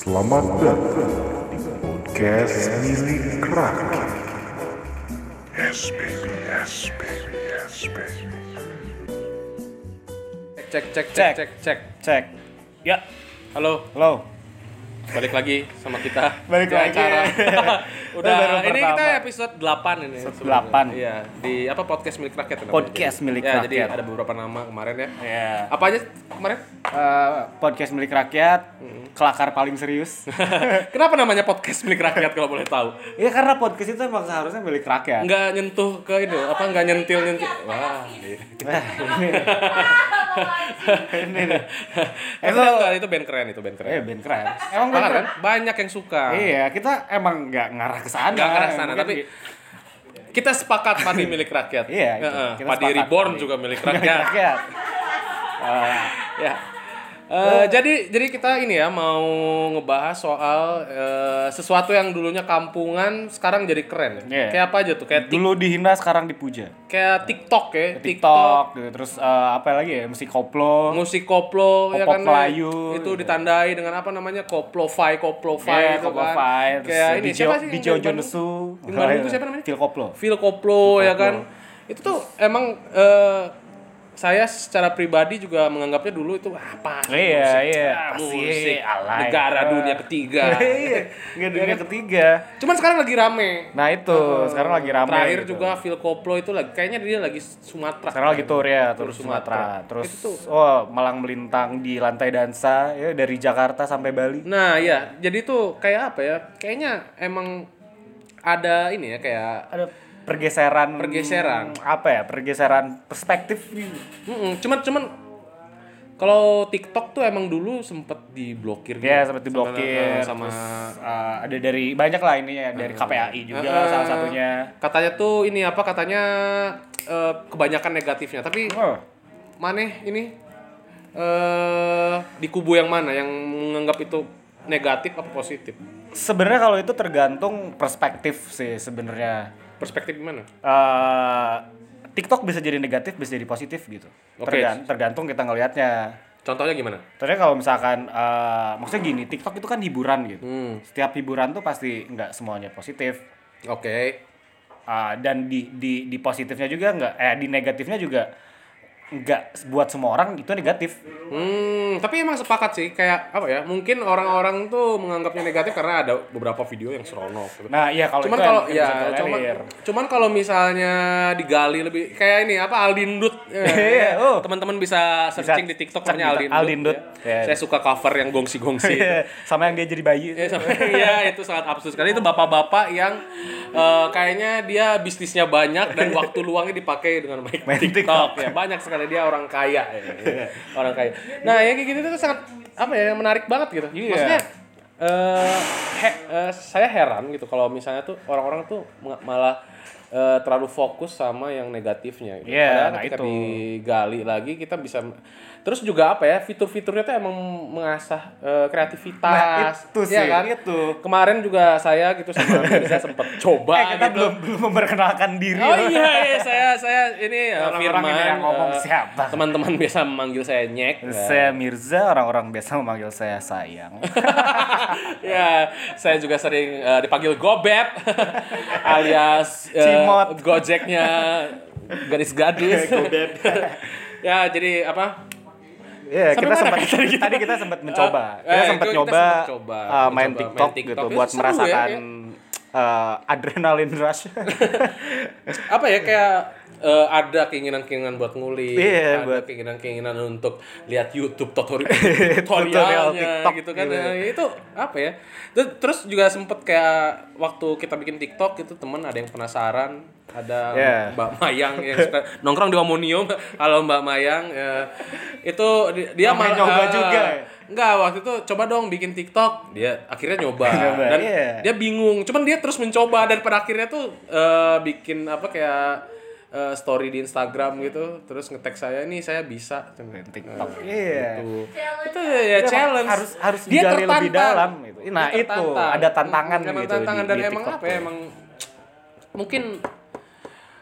Selamat datang di podcast milik rakyat. Yes baby, yes baby, yes baby. Cek cek cek Cek. cek cek. Cek. Ya, Halo, halo. balik lagi sama kita. Balik di lagi. acara. Udah Baru ini pertama. kita episode 8 ini. Episode sebenarnya. 8. Iya, di apa podcast milik rakyat ya namanya? Podcast Jadi- milik ya, jadi rakyat. ada beberapa nama kemarin ya. Ya. Apa aja kemarin? Eh, podcast milik rakyat, kelakar paling serius. Kenapa namanya podcast milik rakyat kalau boleh tahu? ya karena podcast itu emang seharusnya milik rakyat. Enggak nyentuh ke itu, apa enggak nyentil nyentil. Wah, iya. Nah, ini. nih. Itu Itu enggak, itu band keren itu band keren. eh band keren. Emang band Banget keren. kan? Banyak yang suka. Iya, kita emang nggak ngarah ke sana. Enggak ke arah sana, tapi kita sepakat padi milik rakyat. Iya, itu. Heeh, Kita Padi sepakat. Reborn juga milik rakyat. rakyat. Eh, ya. Eh, jadi jadi kita ini ya mau ngebahas soal eh, sesuatu yang dulunya kampungan sekarang jadi keren. Iya. Kayak apa aja tuh? Kayak dulu dihina sekarang dipuja. kayak TikTok ya, TikTok, gitu. terus eh, apa lagi ya? Musik koplo. musik koplo ya Popok kan Melayu. itu ditandai dengan apa namanya koplo fi koplo fi Iya, gitu koplo kan. Terus kayak ini Dijo, siapa sih Dijo Bandung? Jonesu. Yang itu siapa namanya? Phil Koplo. Phil Koplo ya kan itu tuh emang eh, saya secara pribadi juga menganggapnya dulu itu apa Iya, musik, iya. ah, Pasti musik alay. negara dunia ketiga Iya, nggak dunia ketiga. cuman sekarang lagi rame Nah itu, sekarang lagi rame. terakhir gitu. juga Phil Koplo itu lagi kayaknya dia lagi Sumatera Sekarang lagi tour ya, Tur Sumatera. Sumatera. Terus, Itu tuh. oh malang melintang di lantai dansa ya dari Jakarta sampai Bali. nah ya jadi tuh kayak apa ya kayaknya emang ada ini ya kayak Ada pergeseran. Pergeseran. Apa ya? Pergeseran perspektif. Cuman cuman kalau TikTok tuh emang dulu sempet diblokir gitu. Ya seperti blokir. sama, terus, uh, ada dari banyak lah ini ya dari KPAI juga Eh, salah satunya. katanya tuh ini apa katanya eh, kebanyakan negatifnya tapi Oh, mana ini eh di kubu yang mana yang menganggap itu negatif apa positif sebenarnya kalau itu tergantung perspektif sih sebenarnya. Perspektif gimana eh TikTok bisa jadi negatif, bisa jadi positif gitu. Oke. Tergan- tergantung kita ngelihatnya. contohnya gimana Ternyata kalau misalkan, eh maksudnya gini, TikTok itu kan hiburan gitu. hmm Setiap hiburan tuh pasti nggak semuanya positif. oke Eh, dan di, di di positifnya juga nggak, eh di negatifnya juga nggak buat semua orang itu negatif. Hmm, tapi emang sepakat sih kayak apa ya? Mungkin orang-orang tuh menganggapnya negatif karena ada beberapa video yang seronok. Gitu. Nah iya kalau cuman kalau bisa ya cuman cuman kalau misalnya digali lebih kayak ini apa Aldindut ya, Iya, oh. teman-teman bisa searching di TikTok namanya di- Aldindut, Aldindut, ya. ya. saya suka cover yang gongsi-gongsi itu. sama yang dia jadi bayi. Ya, sama- Iya itu sangat absurd sekali itu bapak-bapak yang eh, kayaknya dia bisnisnya banyak dan waktu luangnya dipakai dengan baik TikTok. TikTok. ya banyak sekali dia orang kaya ya, ya. orang kaya nah yang kayak gitu tuh sangat apa ya menarik banget gitu Iya. maksudnya eh, he- eh, saya heran gitu kalau misalnya tuh orang-orang tuh malah eh, terlalu fokus sama yang negatifnya gitu. Iya, Padahal nah ketika itu. digali lagi kita bisa terus juga apa ya fitur-fiturnya tuh emang mengasah eh, kreativitas Nah, itu Iya sih, kan? itu. kemarin juga saya gitu sama Mirza sempet coba Eh kita gitu. belum belum memperkenalkan diri. Oh iya, iya saya saya ini uh, Firman ini yang ngomong uh, siapa? Teman-teman biasa memanggil saya Nyek. Saya Mirza, orang-orang biasa memanggil saya sayang. ya, saya juga sering uh, dipanggil Gobet alias uh, Cimot. Gojeknya gadis-gadis. ya, jadi apa? Iya, Sampai kita sempat kita tadi gitu? tadi kita sempat mencoba. Eh, kita eh, sempat kita nyoba, sempat coba, uh, mencoba main main TikTok, TikTok. gitu Itu buat ya, merasakan ya. uh, adrenalin rush. apa ya kayak eh, ada keinginan-keinginan buat ngulik, Iya, ada buat- keinginan-keinginan untuk lihat YouTube tutori- Tutorial tutorialnya TikTok gitu kan. gitu. Nah, itu apa ya? Ter- Terus juga sempet kayak waktu kita bikin TikTok itu temen ada yang penasaran, ada Iya. Mbak Mayang yang suka nongkrong di Omonium. Kalau Mbak Mayang ya, itu di- dia malah nyoba eh, juga. Enggak, waktu itu coba dong bikin TikTok. Dia akhirnya nyoba. Nyoba, dan iya. dia bingung. Cuman dia terus mencoba dan pada akhirnya tuh eh, bikin apa kayak eh, story di Instagram gitu, terus nge-tag saya nih saya bisa TikTok. Iya. Itu, itu ya Dia challenge. harus harus dia digali lebih tertantang. dalam gitu. Nah, Dia itu tertantang. ada tantangan gitu tantangan di- dan di emang TikTok apa ya emang mungkin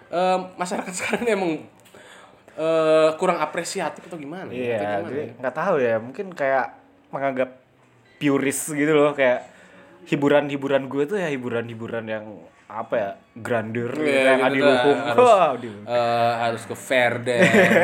eh, masyarakat sekarang emang eh, kurang apresiatif atau gimana? Iya, Atau gimana jadi ya? nggak tahu ya, mungkin kayak menganggap purist gitu loh kayak hiburan-hiburan gue tuh ya hiburan-hiburan yang apa ya grandeur gitu, Iya, yang gitu adi dah. hukum harus, Wah, di- eh, harus ke Verde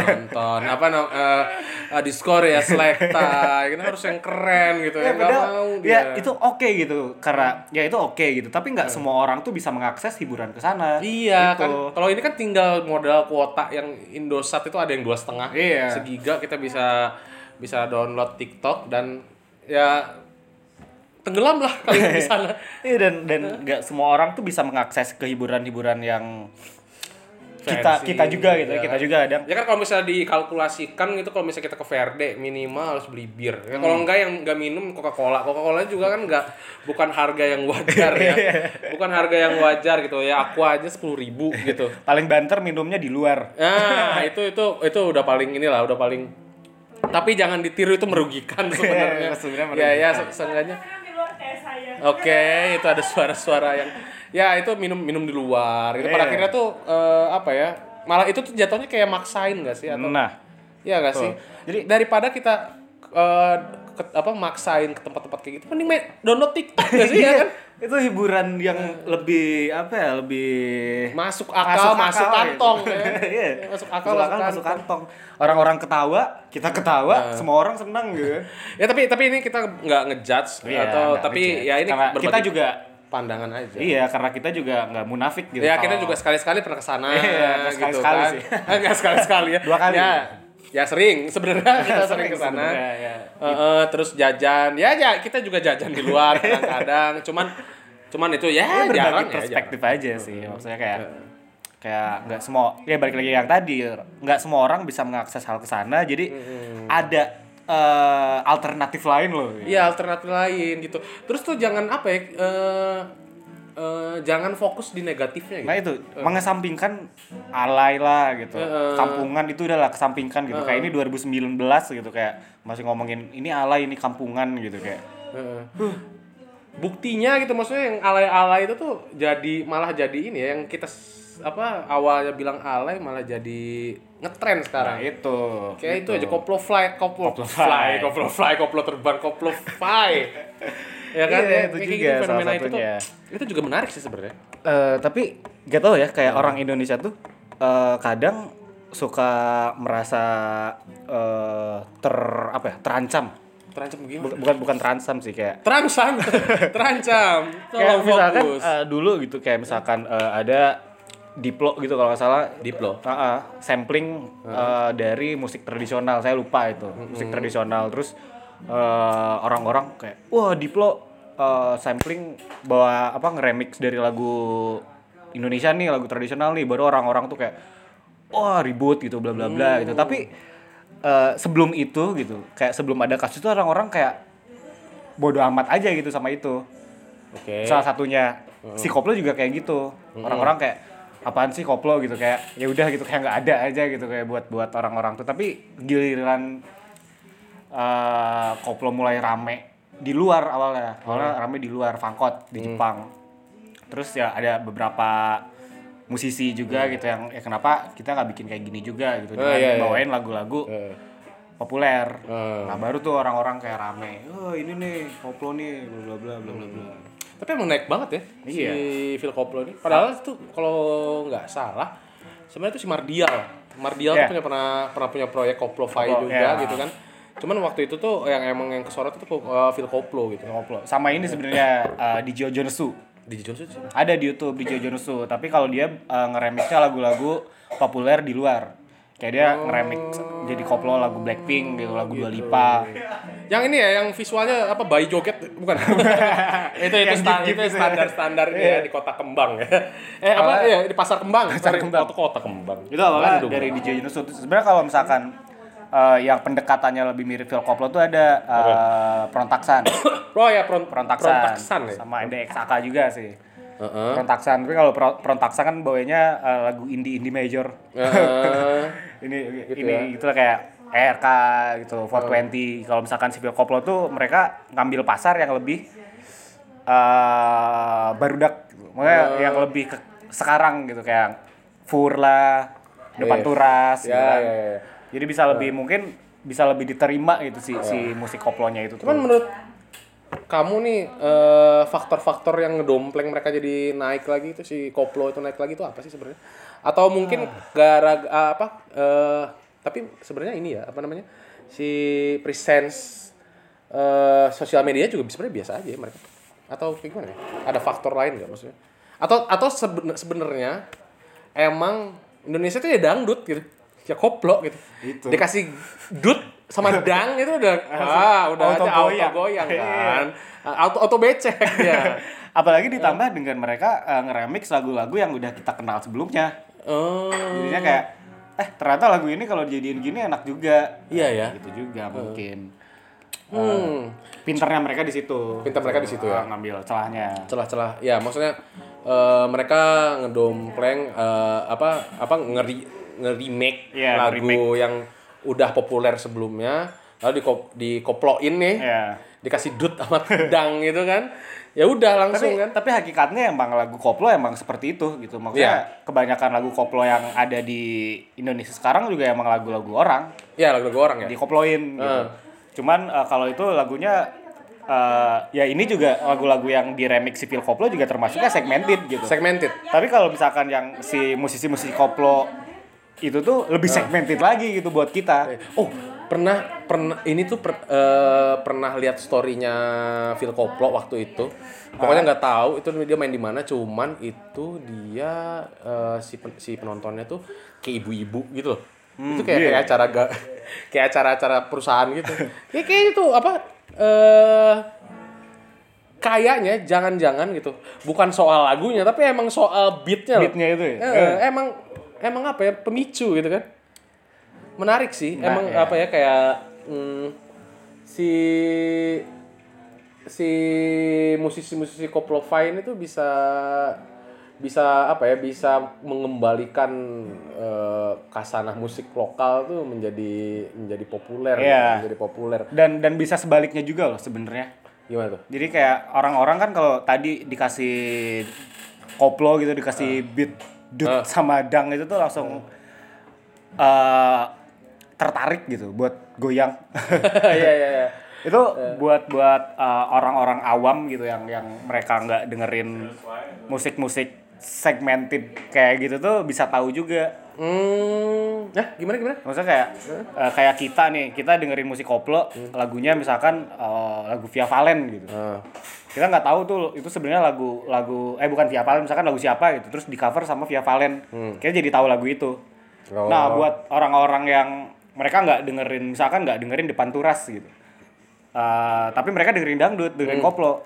nonton apa eh, eh, di skor ya Selekta gitu harus yang keren gitu ya, ya padahal- mau ya dia itu oke gitu karena ya itu oke gitu tapi nggak semua orang tuh bisa mengakses hiburan ke sana Iya Gitu. kan, kalau ini kan tinggal modal kuota yang Indosat itu ada yang dua setengah Iya. segiga kita bisa bisa download TikTok dan ya tenggelam lah kalian di sana. Iya dan dan nggak semua orang tuh bisa mengakses ke hiburan-hiburan yang kita Fancy, kita juga gitu ya, ya kita juga ada Ya kan kalau misalnya dikalkulasikan gitu kalau misalnya kita ke Verde minimal harus beli bir. Ya, kalau Hmm. enggak yang enggak minum Coca-Cola. Coca-Cola juga kan enggak bukan harga yang wajar ya. bukan harga yang wajar gitu ya. Aqua aja 10.000 ribu gitu. paling banter minumnya di luar. Nah, itu itu itu udah paling inilah, udah paling tapi jangan ditiru itu merugikan sebenarnya. Sebenarnya Ya ya seenggaknya. Oke, itu ada suara-suara yang ya itu minum minum di luar. Itu pada Iya. akhirnya tuh eh, apa ya? Malah itu tuh jatuhnya kayak maksain gak sih atau Nah, Iya gak sih? Jadi daripada kita eh, ke- apa maksain ke tempat-tempat kayak gitu, mending main download TikTok gak sih ya kan? Itu hiburan yang lebih apa ya lebih Masuk akal, masuk, kantong gitu. ya. Iya. Masuk akal, masuk, akal, masuk kantong. kantong. Orang-orang ketawa, kita ketawa, semua orang senang gitu. Ya tapi tapi ini kita nggak ngejudge Iya, atau nggak tapi ngejudge. ya ini Karena kita juga pandangan aja. iya karena kita juga nggak munafik gitu. Ya kita juga sekali-sekali pernah ke sana Iya, gitu sekali-sekali kan. sih. Enggak sekali-sekali ya. Dua kali. Ya, ya sering sebenarnya kita sering ke sana. ya. Heeh, terus jajan. Ya ya kita juga jajan di luar kadang-kadang. Cuman cuman itu ya, ya jarang ya. perspektif aja sih maksudnya kayak kayak nggak semua ya balik lagi yang tadi nggak semua orang bisa mengakses hal ke sana jadi ada eh, alternatif lain loh Iya alternatif lain gitu. Terus tuh jangan apa ya? eh eh, jangan fokus di negatifnya gitu. nah itu mengesampingkan alay lah gitu Heeh. kampungan itu udahlah kesampingkan gitu kayak ini 2019 gitu kayak masih ngomongin ini alay ini kampungan gitu kayak Heeh. Buktinya gitu maksudnya yang alay-alay itu tuh jadi malah jadi ini ya yang kita apa awalnya bilang alay malah jadi ngetren nah sekarang. itu Kayak itu gitu. aja koplo fly, koplo, Koplo fly, fly. koplo fly, koplo terbang, koplo fly. ya kan? Iya, ya, itu kayak juga gitu salah fenomena itu tuh. Itu juga menarik sih sebenarnya. Eh, tapi gak tau ya kayak orang Indonesia tuh eh, kadang suka merasa eh, ter apa ya terancam Terancam gimana? Buk- bukan bukan terancam sih kayak Terancam, terancam. kayak Tolong misalkan fokus. eh, dulu gitu kayak misalkan eh, ada diplo gitu kalau nggak salah Diplo. Ah, ah, sampling eh, dari musik tradisional saya lupa itu musik tradisional terus orang-orang kayak wah diplo eh, sampling bawa apa ngeremix dari lagu Indonesia nih lagu tradisional nih baru orang-orang tuh kayak wah ribut gitu bla bla bla gitu. Tapi eh, sebelum itu gitu kayak sebelum ada kasus itu orang-orang kayak bodoh amat aja gitu sama itu. Oke. salah satunya si koplo juga kayak gitu. Orang-orang kayak apaan sih koplo? gitu kayak ya udah gitu kayak nggak ada aja gitu kayak buat buat orang-orang tuh. Tapi giliran eh, koplo mulai rame di luar awalnya awalnya rame di luar Fangkot di Jepang terus ya ada beberapa musisi juga gitu yang ya kenapa kita nggak bikin kayak gini juga gitu Oh, dengan iya, iya. bawain lagu-lagu Eh, populer Eh. nah baru tuh orang-orang kayak rame oh ini nih koplo nih bla bla bla bla bla bla Tapi emang naik banget ya Iya. si Phil Koplo ini. Padahal tuh kalau nggak salah sebenarnya itu si Mardial. Mardial Iya. tuh punya pernah pernah punya proyek Koplo Koplo, juga iya. gitu kan. Cuman waktu itu tuh yang emang yang kesorot itu uh, Phil Koplo gitu. koplo sama ini sebenarnya uh, di Jonesu Di Johnson sih. ada di YouTube di Jonesu tapi kalau dia uh, ngeremixnya lagu-lagu populer di luar kayak dia ngeremix jadi koplo lagu Blackpink gitu lagu Dua Lipa Yang ini ya yang visualnya apa bayi joget bukan? itu itu, Yang sta- gif-gif itu standar standar ya di kota kembang ya. Eh apa ya di pasar kembang. Pasar Kembang. Kota kota kembang. itu awalnya Bandung. dari DJ Jonesu Terus sebenarnya kalau misalkan uh, yang pendekatannya lebih mirip Phil Koplo tuh ada uh, Prontaksan Oh ya pron Prontaksan, Prontaksan ya. sama ada XAK juga sih Heeh. Prontaksan tapi kalau Pro- Prontaksan kan bawanya uh, lagu indie indie major Heeh. ini Gitu ini ya. gitu lah kayak RK gitu 420 kalau misalkan si Phil Koplo tuh mereka ngambil pasar yang lebih eh barudak gitu. makanya Oh. yang lebih ke sekarang gitu kayak Fur lah depan Iya. turas gitu Ya, kan. ya, ya. Jadi bisa lebih mungkin bisa lebih diterima gitu si si musik koplonya itu tuh Cuman menurut kamu nih eh, faktor-faktor yang ngedompleng mereka jadi naik lagi itu si koplo itu naik lagi itu apa sih sebenarnya? Atau mungkin gara ah, apa? eh, tapi sebenarnya ini ya apa namanya si presence eh, sosial media juga sebenarnya biasa aja ya mereka. Atau kayak gimana ya? Ada faktor lain nggak maksudnya? Atau atau seben- sebenarnya emang Indonesia tuh ya dangdut gitu, ya koplo gitu. Itu. Dikasih dut sama dang itu udah ah udah Auto aja auto goyang. goyang Iya. kan. Auto auto becek ya. Apalagi ditambah dengan mereka eh, ngeremix lagu-lagu yang udah kita kenal sebelumnya. Oh. Jadinya kayak eh ternyata lagu ini kalau dijadiin gini enak juga. Iya ya. Gitu juga mungkin. Hmm. Pinternya mereka di situ. Pinter mereka di situ ya. Eh, ngambil celahnya. Celah-celah. Ya, maksudnya eh, mereka ngedompleng eh, apa apa ngeri nge-remake Iya, lagu nge-remake. yang udah populer sebelumnya lalu dikop, dikoploin nih. Iya. Dikasih dut sama dang gitu kan. Ya udah langsung Tapi, kan. tapi hakikatnya emang lagu koplo emang seperti itu gitu. Maksudnya Iya. kebanyakan lagu koplo yang ada di Indonesia sekarang juga emang lagu-lagu orang Ya lagu-lagu orang ya. dikoploin gitu. Eh. Cuman eh, kalau itu lagunya eh, ya ini juga lagu-lagu yang di remix si Phil Koplo juga termasuknya segmented gitu. Segmented. Tapi kalau misalkan yang si musisi-musisi koplo itu tuh lebih segmented lagi gitu buat kita. Oh, pernah pernah ini tuh per- eh, pernah lihat storynya Phil Koplo waktu itu. Pokoknya nggak tahu itu dia main di mana, cuman itu dia eh, si pen- si penontonnya tuh kayak ibu-ibu gitu loh. itu kayak iya. kayak acara ga, kayak acara-acara perusahaan gitu. kayak kayak itu apa eh kayaknya jangan-jangan gitu. Bukan soal lagunya, tapi emang soal beatnya. Beatnya itu ya? Eh, Eh. emang emang apa ya? Pemicu gitu kan? Menarik sih. Nah, emang ya. apa ya? Kayak mm, si si musisi-musisi koplo fine itu bisa bisa apa ya? Bisa mengembalikan eh, kasanah musik lokal tuh menjadi menjadi populer gitu, Iya. menjadi populer. Dan dan bisa sebaliknya juga loh sebenarnya. gimana tuh? Jadi kayak orang-orang kan kalau tadi dikasih koplo gitu dikasih beat dut Ah. sama dang itu tuh langsung eh, tertarik gitu buat goyang. iya iya iya. Itu buat buat uh, orang-orang awam gitu yang yang mereka nggak dengerin musik-musik segmented kayak gitu tuh bisa tahu juga. Hmm nah gimana gimana? Maksudnya kayak uh, kayak kita nih kita dengerin musik koplo lagunya misalkan uh, lagu Via Valen gitu. Ah. Kita nggak tahu tuh itu sebenarnya lagu lagu eh bukan Via Valen misalkan lagu siapa gitu terus di cover sama Via Valen kita jadi tahu lagu itu Oh. nah buat orang-orang yang mereka nggak dengerin misalkan nggak dengerin depan turas gitu Eh, tapi mereka dengerin dangdut dengerin koplo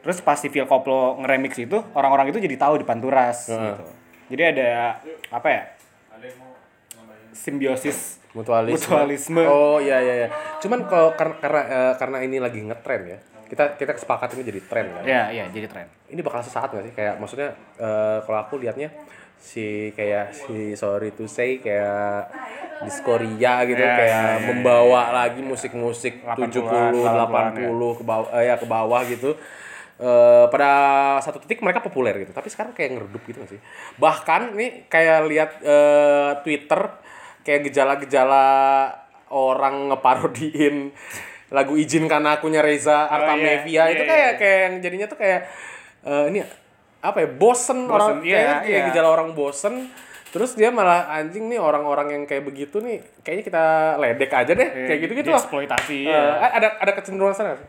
terus pas si Phil Koplo ngeremix itu orang-orang itu jadi tahu depan turas gitu jadi ada apa ya simbiosis mutualisme. Mutualisme. Oh iya iya iya. Cuman kalau karena karena, eh, karena ini lagi ngetren ya. Kita kita sepakat ini jadi tren kan. ya iya jadi tren Ini bakal sesaat nggak sih? Kayak maksudnya eh, kalau aku lihatnya si kayak si sorry to say kayak diskoria gitu Ya, kayak ya, ya, membawa lagi musik-musik 80-an, 70 80-an, 80 ke bawah eh, ya ke bawah gitu. Eh, pada satu titik mereka populer gitu tapi sekarang kayak ngeredup gitu sih bahkan nih kayak lihat eh, Twitter kayak gejala-gejala orang ngeparodiin lagu izinkan akunya Reza Artamevia iya, itu iya, kayak iya. kayak yang jadinya tuh kayak eh, ini apa ya bosen, orang iya, kayak, kayak iya. gejala orang bosen terus dia malah anjing nih orang-orang yang kayak begitu nih kayaknya kita ledek aja deh kayak gitu gitu loh eksploitasi ya. ada ada kecenderungan sana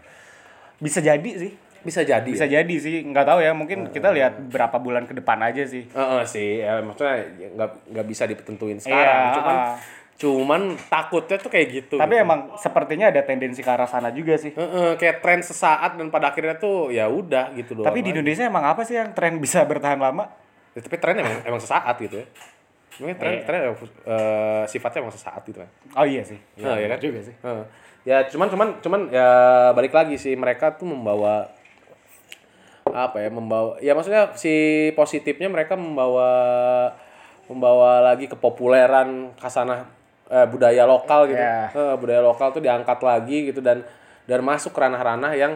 bisa jadi sih bisa jadi bisa ya? jadi sih nggak tahu ya mungkin kita lihat berapa bulan ke depan aja sih Heeh sih, ya, maksudnya ya nggak nggak bisa ditentuin sekarang. Iya, cuman ah. Cuman takutnya tuh kayak gitu. tapi gitu. emang sepertinya ada tendensi ke arah sana juga sih Heeh, kayak tren sesaat dan pada akhirnya tuh ya udah gitu doang. tapi di Indonesia emang apa sih yang tren bisa bertahan lama Ya, tapi tren emang emang sesaat gitu ya. Mungkin tren Iya. tren emang, eh, sifatnya emang sesaat gitu kan. oh iya sih Nah, ya kan? juga sih Heeh. Ya cuman cuman cuman ya balik lagi sih mereka tuh membawa apa ya membawa ya maksudnya si positifnya mereka membawa membawa lagi kepopuleran kasanah eh, budaya lokal gitu Iya. Eh, budaya lokal tuh diangkat lagi gitu dan dan masuk ke ranah-ranah yang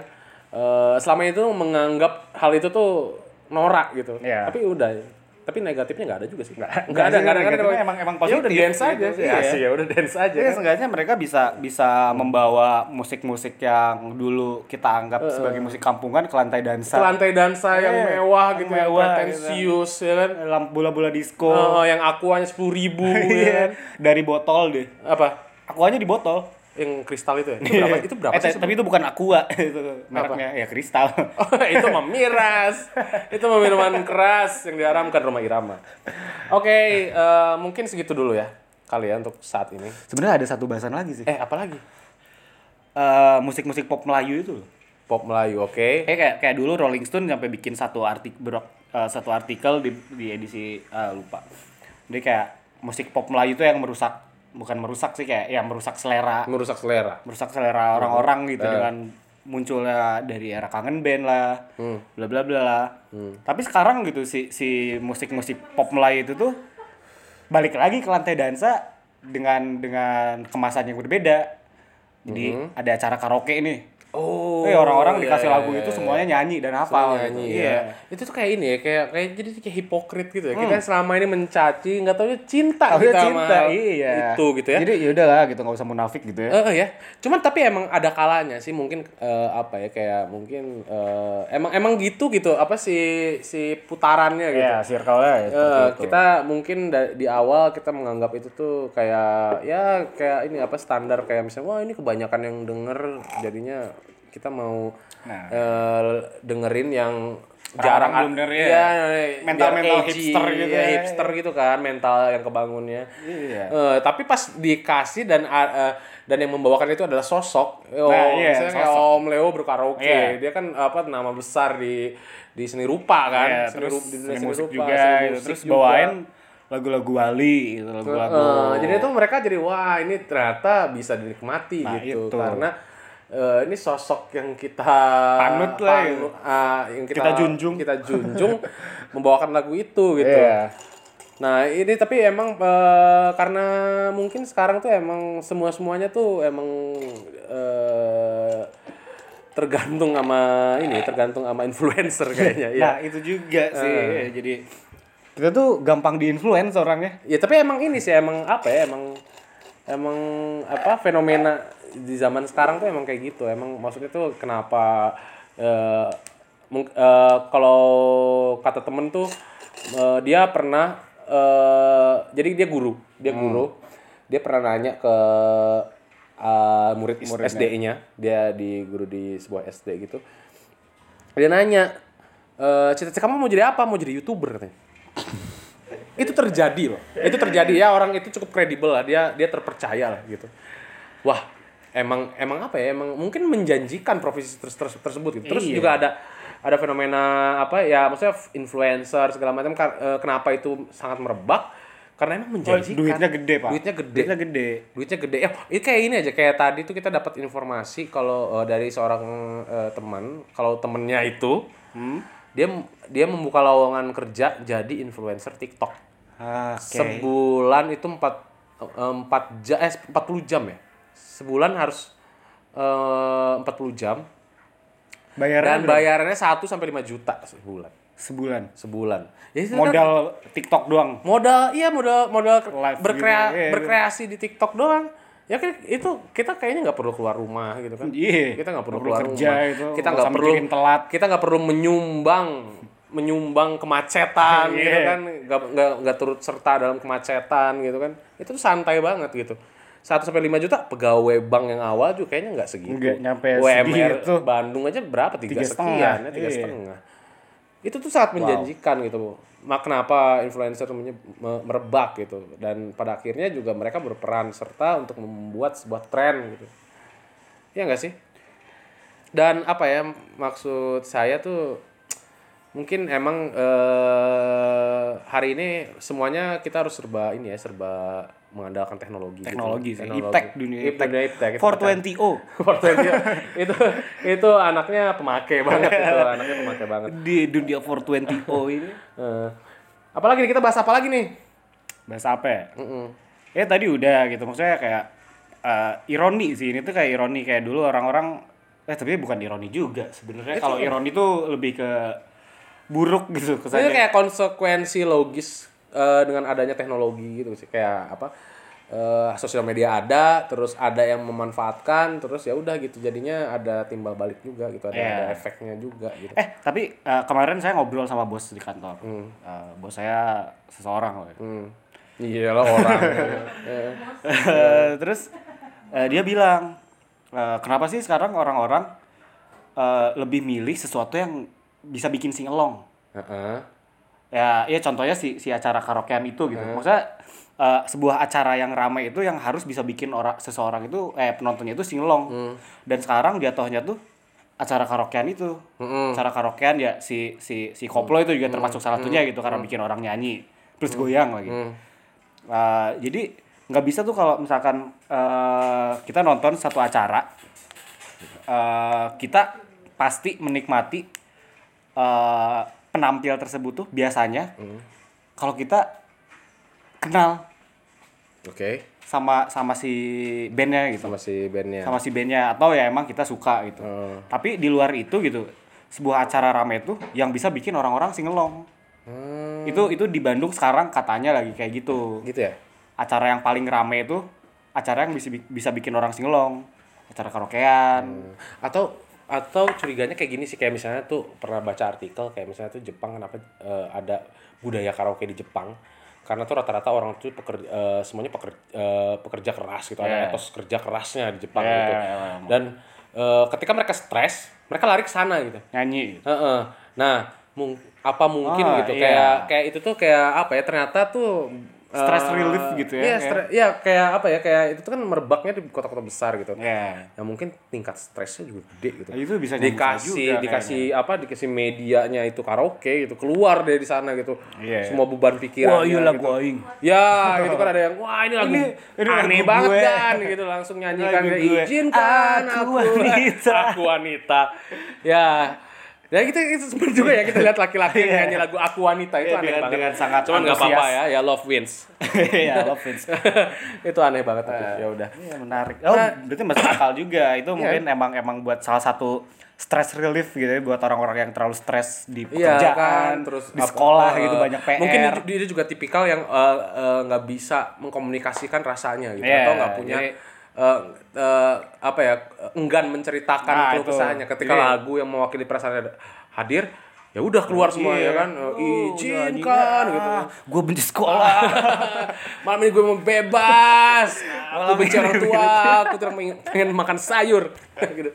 eh, selama itu menganggap hal itu tuh norak gitu Iya. tapi udah tapi negatifnya nggak ada juga sih. Nggak- Nggak ada, sih, nggak ada. ada. emang- emang Ya udah positif dance aja gitu. sih. Iya. Iya, ya udah dance aja. Jadi kan. seenggaknya mereka bisa bisa membawa musik-musik yang dulu kita anggap sebagai musik kampungan ke lantai dansa. Ke lantai dansa yang Iya, mewah yang gitu, yang mewah, pretensius ya kan. Lampu bola-bola disco. Oh, yang akuanya sepuluh ribu ya Iya, kan. dari botol deh. Apa? Akuanya di botol. Yang kristal itu ya? Itu berapa? Itu berapa Eh, sih? tapi itu bukan aqua itu mereknya ya kristal. Oh, itu mah miras. itu minuman keras yang diharamkan Roma Irama. Oke, eh, mungkin segitu dulu ya kali ya untuk saat ini. Sebenarnya ada satu bahasan lagi sih. Eh, apa lagi? Eh, musik-musik pop Melayu itu loh. Pop Melayu, oke. Kayak kayak, kayak dulu Rolling Stone sampai bikin satu artik berok- eh, satu artikel di di edisi eh, lupa. Jadi kayak musik pop Melayu itu yang merusak bukan merusak sih kayak yang merusak selera Merusak selera. merusak selera orang-orang gitu Eh. dengan munculnya dari era kangen band lah, Hmm. bla bla bla lah. Tapi sekarang gitu si si musik-musik pop Melayu itu tuh balik lagi ke lantai dansa dengan dengan kemasan yang berbeda. Jadi ada acara karaoke nih. Hmm. Oh. Eh orang-orang dikasih iya, lagu iya, itu iya. semuanya nyanyi dan hafal nyanyi gitu. ya. Itu tuh kayak ini ya, kayak kayak jadi kayak hipokrit gitu ya. Kita selama ini mencaci, nggak tahu cinta Oh, kita ya sama cinta, iya. itu gitu ya. Jadi ya udahlah gitu nggak usah munafik gitu ya. Eh, eh, ya. Cuman tapi emang ada kalanya sih mungkin eh, apa ya kayak mungkin eh, emang emang gitu gitu apa sih si putarannya gitu. Iya, circle-nya ya Eh, itu. kita mungkin di awal kita menganggap itu tuh kayak ya kayak ini apa standar kayak misalnya wah ini kebanyakan yang denger jadinya kita mau Nah. eh, dengerin yang jarang belum denger ya. Iya, Mental-mental biar edgy, hipster gitu ya, ya. hipster gitu kan mental yang kebangunnya Iya. Eh, tapi pas dikasih dan uh, uh, dan yang membawakan itu adalah sosok. Oh, Nah, iya, misalnya kayak sosok. Om Leo berkaraoke. Iya. Dia kan apa nama besar di di seni rupa kan. Iya, Seni terus ru- di seni seni musik rupa, juga seni gitu. musik Terus juga. bawain lagu-lagu Wali gitu, lagu-lagu. Eh, jadi itu mereka jadi wah ini ternyata bisa dinikmati Nah, gitu itu. karena eh, ini sosok yang kita Panut lah ya. panu- ah, yang kita, Kita junjung. kita junjung membawakan lagu itu gitu. Iya. Nah ini tapi emang eh, karena mungkin sekarang tuh emang semua semuanya tuh emang eh, tergantung sama ini tergantung sama influencer kayaknya ya. Nah, itu juga sih. Jadi kita tuh gampang di-influence orangnya. Ya tapi emang ini sih emang apa ya emang emang apa fenomena di zaman sekarang tuh emang kayak gitu. Emang maksudnya tuh kenapa mung- eh, kalau kata temen tuh eh, dia pernah eh jadi dia guru, dia guru. Dia pernah nanya ke eh, murid SD-nya, dia di guru di sebuah SD gitu. Dia nanya, eh cita-cita kamu mau jadi apa? Mau jadi youtuber katanya itu terjadi loh itu terjadi ya orang itu cukup kredibel lah dia dia terpercaya lah gitu wah emang emang apa ya? Emang mungkin menjanjikan profesi ter- ter- tersebut gitu. Terus Iya. juga ada ada fenomena apa ya? Maksudnya influencer segala macam eh, kenapa itu sangat merebak? Karena emang menjanjikan. Oh, duitnya gede, Pak. duitnya gede. Duitnya gede. duitnya gede. Ya ini kayak ini aja. Kayak tadi tuh kita dapat informasi kalau eh, dari seorang eh, teman. Kalau temennya itu Hmm? dia dia membuka lowongan kerja jadi influencer TikTok. Ah, oke. sebulan itu empat eh, empat jam eh 40 jam ya sebulan harus eh, 40 jam Bayaran dan bayarannya 1 sampai 5 juta sebulan sebulan. sebulan ya, kan Modal TikTok doang. modal iya modal modal Live berkrea- gitu, berkreasi di TikTok doang ya kan itu kita kayaknya nggak perlu keluar rumah gitu kan Iya. kita nggak perlu Nggak keluar kerja rumah itu. kita nggak perlu telat. kita nggak perlu menyumbang menyumbang kemacetan Iya. gitu kan nggak nggak nggak turut serta dalam kemacetan gitu kan itu tuh santai banget gitu 1 sampai 5 juta pegawai bank yang awal juga kayaknya nggak segitu. Nggak nyampe UMR segitu. Bandung aja berapa? Tiga, Tiga sekian, setengah, ya, tiga iya. setengah. Itu tuh sangat menjanjikan gitu. Mak kenapa influencer merebak gitu dan pada akhirnya juga mereka berperan serta untuk membuat sebuah tren gitu. Iya nggak sih? Dan apa ya maksud saya tuh mungkin emang eh, hari ini semuanya kita harus serba ini ya serba mengandalkan teknologi. gitu. Teknologi sih. Teknologi. Iptek dunia Iptek, iptek. dunia iptek. Itu 420O. 420 itu itu anaknya pemakai banget itu anaknya pemakai banget. Di dunia 420O ini. Eh, apalagi nih kita bahas apa lagi nih? Bahasa apa ya? Mm-mm. Ya tadi udah gitu. Maksudnya kayak eh, ironi sih. Ini tuh kayak ironi. Kayak dulu orang-orang... Eh tapi bukan ironi juga sebenarnya. Kalau ironi tuh lebih ke... buruk gitu kesannya. kayak konsekuensi logis eh, dengan adanya teknologi gitu sih kayak apa eh, sosial media ada terus ada yang memanfaatkan terus ya udah gitu jadinya ada timbal balik juga gitu ada, Iya. ada efeknya juga gitu Eh tapi eh, kemarin saya ngobrol sama bos di kantor. Eh, bos saya seseorang loh. hmm. iya lah orang Eh, Terus eh, dia bilang eh, kenapa sih sekarang orang-orang eh, lebih milih sesuatu yang bisa bikin singelong. heeh. Ya, ya contohnya si si acara karaokean itu gitu. Maksudnya eh, sebuah acara yang ramai itu yang harus bisa bikin orang seseorang itu eh penontonnya itu singelong. Dan sekarang jatuhnya tuh acara karaokean itu. Acara karaokean ya si si si koplo itu juga termasuk salah satunya gitu karena bikin orang nyanyi terus goyang lagi. Eh, jadi nggak bisa tuh kalau misalkan eh, kita nonton satu acara eh, kita pasti menikmati eh, penampil tersebut tuh biasanya kalau kita kenal oke. sama sama si bandnya gitu. Sama si bandnya. Sama si bandnya atau ya emang kita suka gitu. Hmm. tapi di luar itu gitu sebuah acara rame tuh yang bisa bikin orang-orang singelong Hmm, itu itu di Bandung sekarang katanya lagi kayak gitu. Gitu ya? Acara yang paling rame itu acara yang bisa bisa bikin orang singelong acara karaokean. Hmm. atau atau curiganya kayak gini sih kayak misalnya tuh pernah baca artikel kayak misalnya tuh Jepang kenapa eh, ada budaya karaoke di Jepang karena tuh rata-rata orang tuh pekerja eh, semuanya pekerja, pekerja keras gitu ada Yeah. etos kerja kerasnya di Jepang Yeah, gitu yeah, yeah. dan eh, ketika mereka stres mereka lari ke sana gitu nyanyi gitu. Heeh. Nah, mung- apa mungkin Ah, gitu iya. kayak kayak itu tuh kayak apa ya ternyata tuh Stress eh, relief gitu ya, Iya, kayak. stre- iya, kayak apa ya kayak itu tuh kan merebaknya di kota-kota besar gitu. Ya. Ya mungkin tingkat stresnya juga gede gitu. Nah, itu bisa dikasih juga dikasih apa dikasih medianya itu karaoke gitu keluar dari sana gitu. Iya. Semua beban pikiran. iya gitu. aing. Ya, gitu kan ada yang wah ini lagu Ini- ini aneh lagu banget gue. kan gitu langsung nyanyikan Lagu izinkan Aku aku wanita." aku wanita. Ya. Ya gitu itu sebenarnya juga ya kita lihat laki-laki yang nyanyi lagu aku wanita itu Iya, aneh dengan- banget. dengan sangat Cuman nggak apa-apa ya, ya love wins. ya love Vince. itu aneh banget tapi ya udah. Iya menarik. Oh, berarti masuk akal juga. Itu mungkin emang emang buat salah satu stress relief gitu ya buat orang-orang yang terlalu stres di Iya pekerjaan, kan, terus di apa- sekolah eh, gitu banyak PR. Mungkin dia, dia juga tipikal yang eh, eh, nggak bisa mengkomunikasikan rasanya gitu Iya, atau nggak punya jadi- eh, eh, apa ya enggan menceritakan Nah, keluh kesahnya. Ketika Jadi- lagu yang mewakili perasaan hadir ya udah keluar semua ya kan? Eh, izinkan gitu. Gue benci sekolah. malam ini gue mau bebas. Aku benci orang tua aku pengen, pengen makan sayur. Gitu.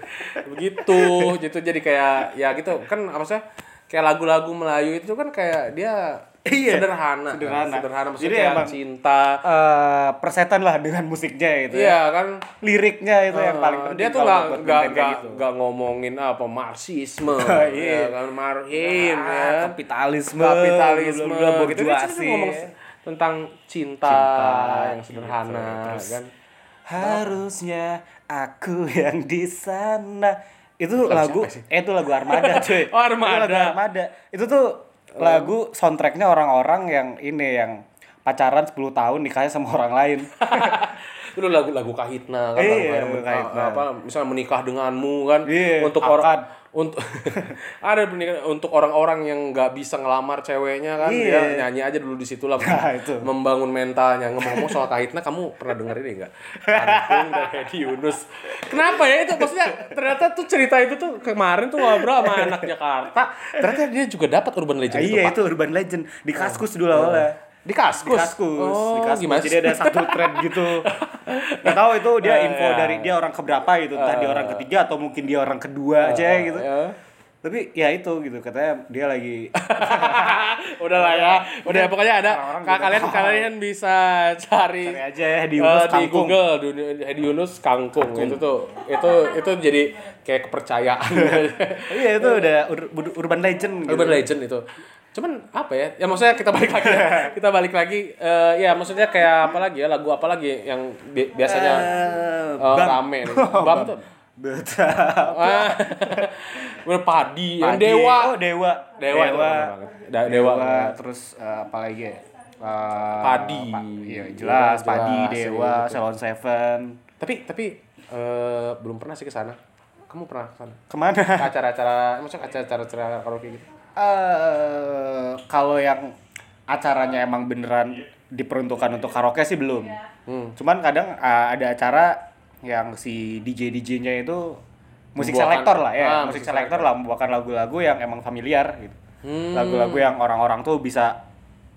Begitu gitu. Jadi kayak ya gitu. Kan apa sih kayak lagu-lagu Melayu itu kan kayak dia Iya, sederhana kan. sederhana. sederhana maksudnya Jadi emang- cinta Eh, persetan lah dengan musiknya itu ya. iya kan Liriknya itu yang paling Eh, penting. dia tuh nggak nggak gitu. nggak ngomongin apa marxisme Iya. ya kan marhim Ah, ya kapitalisme, kapitalisme bla, bla, bla, gitu dia ngomong tentang cinta, Cinta, yang sederhana Terus, kan Harusnya aku yang di sana. Itu lagu eh itu lagu Armada, cuy. Oh, Armada. Itu lagu Armada. Itu tuh lagu soundtracknya orang-orang yang ini yang pacaran 10 tahun nikahnya sama orang lain. itu lagu-lagu kahitna kan Iya, lagu lagu Kahitna. apa misalnya menikah denganmu kan Iya, untuk akad. orang untuk ada pernikahan untuk orang-orang yang nggak bisa ngelamar ceweknya kan Iya. dia nyanyi aja dulu di situ lah Nah, itu. membangun mentalnya ngomong-ngomong soal kahitna kamu pernah denger ini nggak Kangkung dan Hedi Yunus kenapa ya itu maksudnya ternyata tuh cerita itu tuh kemarin tuh ngobrol sama anak Jakarta ternyata dia juga dapat urban legend itu, iya Pak. itu urban legend di Kaskus dulu awalnya. di kaskus Di Kaskus, oh, di Kaskus. gimana Jadi ada satu thread gitu. Nggak tahu itu dia Eh, info iya. dari dia orang keberapa gitu, entah dia orang ketiga atau mungkin dia orang kedua aja gitu. ya. Tapi ya itu gitu katanya dia lagi udah lah ya udah ya, pokoknya ada juga kalian tahu. kalian bisa cari, cari aja ya di eh, Yunus di Kangkung. Google Duni- Hedi Yunus kangkung. itu tuh itu itu jadi kayak kepercayaan Iya itu udah ur- ur- urban legend gitu. urban legend itu cuman apa ya ya maksudnya kita balik lagi kita balik lagi eh, ya maksudnya kayak apa lagi ya lagu apa lagi yang bi- biasanya eh, Bam. rame nih bam tuh Betapa. ah Bener, padi, yang dewa Oh, dewa. Dewa Dewa. banget. Da- dewa. Terus eh, apa lagi ya? Eh, Padi. pa- Iya, jelas. Jelas, Padi, jelas, Dewa, gitu. Salon Seven. tapi tapi eh, belum pernah sih ke sana kamu pernah ke sana Ke mana? Ke acara-acara maksudnya acara-acara karaoke gitu eh kalau yang acaranya emang beneran diperuntukkan untuk karaoke sih belum. Cuman kadang eh, ada acara yang si DJ DJ-nya itu musik selektor lah ya, Ah, musik musik selektor lah membawakan lagu-lagu yang emang familiar gitu. Hmm. Lagu-lagu yang orang-orang tuh bisa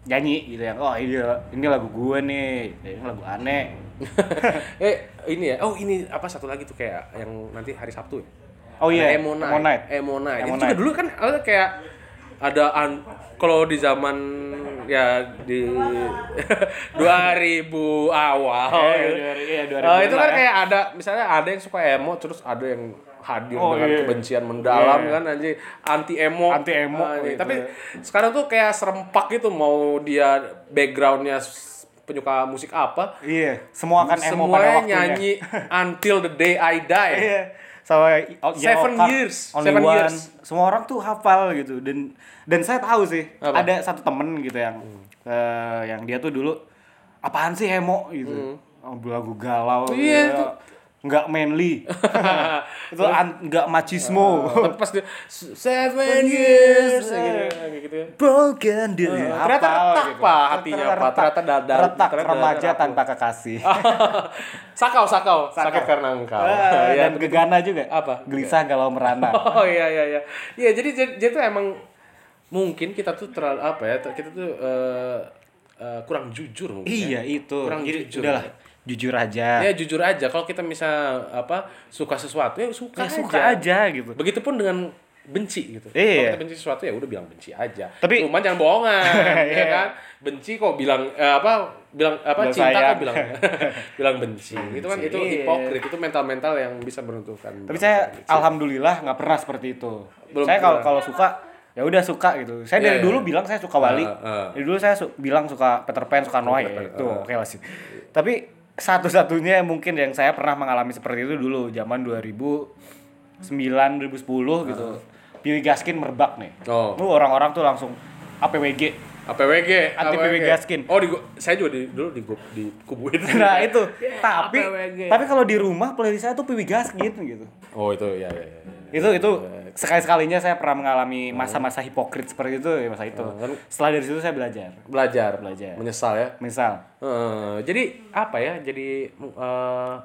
nyanyi gitu yang oh ini ini lagu gue nih, ini lagu aneh. eh ini ya. Oh, ini apa satu lagi tuh kayak yang nanti hari Sabtu ya. Oh iya, Emo Night. Emo Night. Itu juga dulu kan kayak ada an kalau di zaman ya di 2000 awal Eh, gitu. 2000 iya, 2000 Eh, itu kan ya. kayak ada misalnya ada yang suka emo terus ada yang hadir Oh, dengan iya. kebencian mendalam Iya. kan anjing anti emo Anti emo, Anjing. gitu. tapi sekarang tuh kayak serempak gitu mau dia backgroundnya penyuka musik apa Iya, semua akan emo pada semuanya waktunya. nyanyi until the day I die Iya. Sama oh, Seven Card, years, Only seven One. years. Semua orang tuh hafal gitu dan dan saya tahu sih Apa? ada satu temen gitu yang eh, yang dia tuh dulu apaan sih emo gitu. Oh, lagu galau. Hmm. Iya, gitu. Itu- nggak manly. itu nggak machismo. tapi pas dia seven years gitu, gitu ya. Broken dia. ternyata retak, Pak, hatinya, Pak. Ternyata dadar- retak remaja tanpa kekasih. sakau, sakau, sakit karena engkau. Ah, Ya, dan gegana juga. Apa? Gelisah galau merana. Oh iya iya iya. Iya jadi jadi, tuh emang mungkin kita tuh terlalu apa ya? Kita tuh eh, kurang jujur mungkin. Iya ya. itu. Kurang Jadi jujur. udahlah jujur aja. Ya jujur aja kalau kita misal apa suka sesuatu ya suka Ya, aja. suka aja gitu. Begitupun dengan benci gitu. Iya. Kalau kita benci sesuatu ya udah bilang benci aja. Tapi- cuman jangan bohongan, ya Iya. kan? Benci kok bilang eh, apa? Bilang apa? Bilang cinta sayang. kok bilang bilang benci. Itu kan itu Iya. hipokrit, itu mental-mental yang bisa menentukan. Tapi saya alhamdulillah nggak pernah seperti itu. Belum saya kalau kalau suka ya udah suka gitu. Saya Iya, dari iya. dulu bilang saya suka Wali. Ah, ah. Dari dulu saya su- bilang suka Peter Pan, suka Noah ya itu oke lah sih. Tapi satu-satunya mungkin yang saya pernah mengalami seperti itu dulu zaman 2009 2010 gitu. Piwi Gaskin merebak nih. Oh. Lu orang-orang tuh langsung APWG. APWG, Anti APWG. PW Gaskin. Oh, di saya juga di, dulu di di kubuin. Nah itu. tapi APWG. tapi kalau di rumah playlist saya tuh Piwi Gaskin gitu. Oh, itu ya ya ya. itu itu sekali sekalinya saya pernah mengalami masa-masa hipokrit seperti itu ya masa itu kan- setelah dari situ saya belajar Belajar, Belajar. Menyesal ya. misal Eh, jadi apa ya? Jadi eh,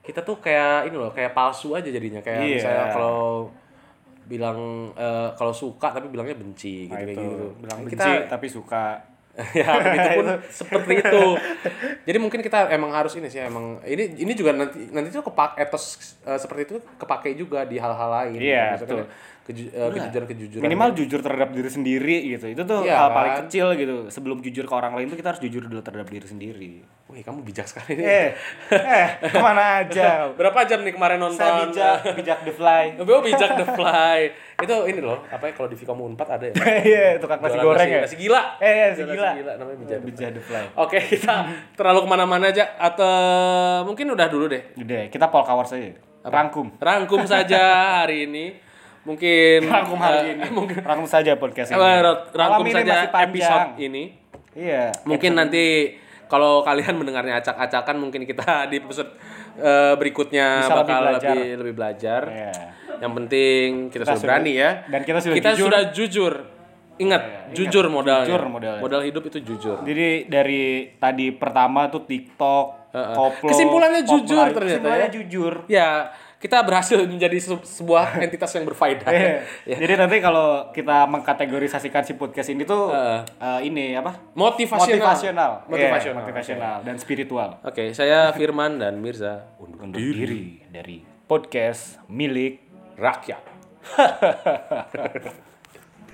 kita tuh kayak ini loh, kayak palsu aja jadinya. Kayak Iya. misalnya kalau bilang eh, kalau suka tapi bilangnya benci gitu nah, kayak itu gitu. bilang Kita- benci tapi suka ya itu pun seperti itu jadi mungkin kita emang harus ini sih emang ini ini juga nanti nanti tuh kepak etos eh, seperti itu kepakai juga di hal-hal lain Iya, Misalkan betul. Keju, eh, kejujuran kejujuran minimal jujur terhadap diri sendiri gitu. Itu tuh Iya, hal kan? paling kecil gitu. Sebelum jujur ke orang lain tuh kita harus jujur dulu terhadap diri sendiri. Wih kamu bijak sekali nih. Eh eh ke mana aja? Berapa jam nih kemarin nonton? saya bijak bijak the fly. Oh, bijak the fly. Itu ini loh apa ya kalau di Vikamu Unpad ada ya? Iya tukang nasi Jualan goreng ya? nasi gila. Eh iya, nasi Jualan gila. namanya bijak the bijak the fly. Oke, kita terlalu ke mana-mana aja. Atau mungkin udah dulu deh. udah kita pol kawar saja rangkum. Rangkum saja hari ini. Mungkin rangkum hari eh, ini mungkin rangkum saja podcast eh, ini rangkum ini saja episode ini. iya Mungkin nanti kalau kalian mendengarnya acak-acakan mungkin kita di episode eh, berikutnya Bisa lebih bakal belajar. lebih lebih belajar. Iya. Yang penting kita, Kita sudah berani ya. dan kita sudah kita jujur. sudah jujur. Ingat, jujur modalnya. Jujur modalnya. Modal hidup itu jujur. Jadi dari tadi pertama tuh TikTok, Heeh. koplo, Kesimpulannya jujur ternyata Kesimpulannya ya. jujur. Ya, kita berhasil menjadi se- sebuah entitas yang berfaedah. Iya. ya. Jadi nanti kalau kita mengkategorisasikan si podcast ini tuh Heeh. eh, ini apa? Motivasional. Motivasional. Motivasional. Iya, motivasional dan spiritual. Oke, saya Firman dan Mirza undur Undur diri dari podcast milik rakyat.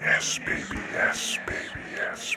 Yes, baby, yes, baby, yes,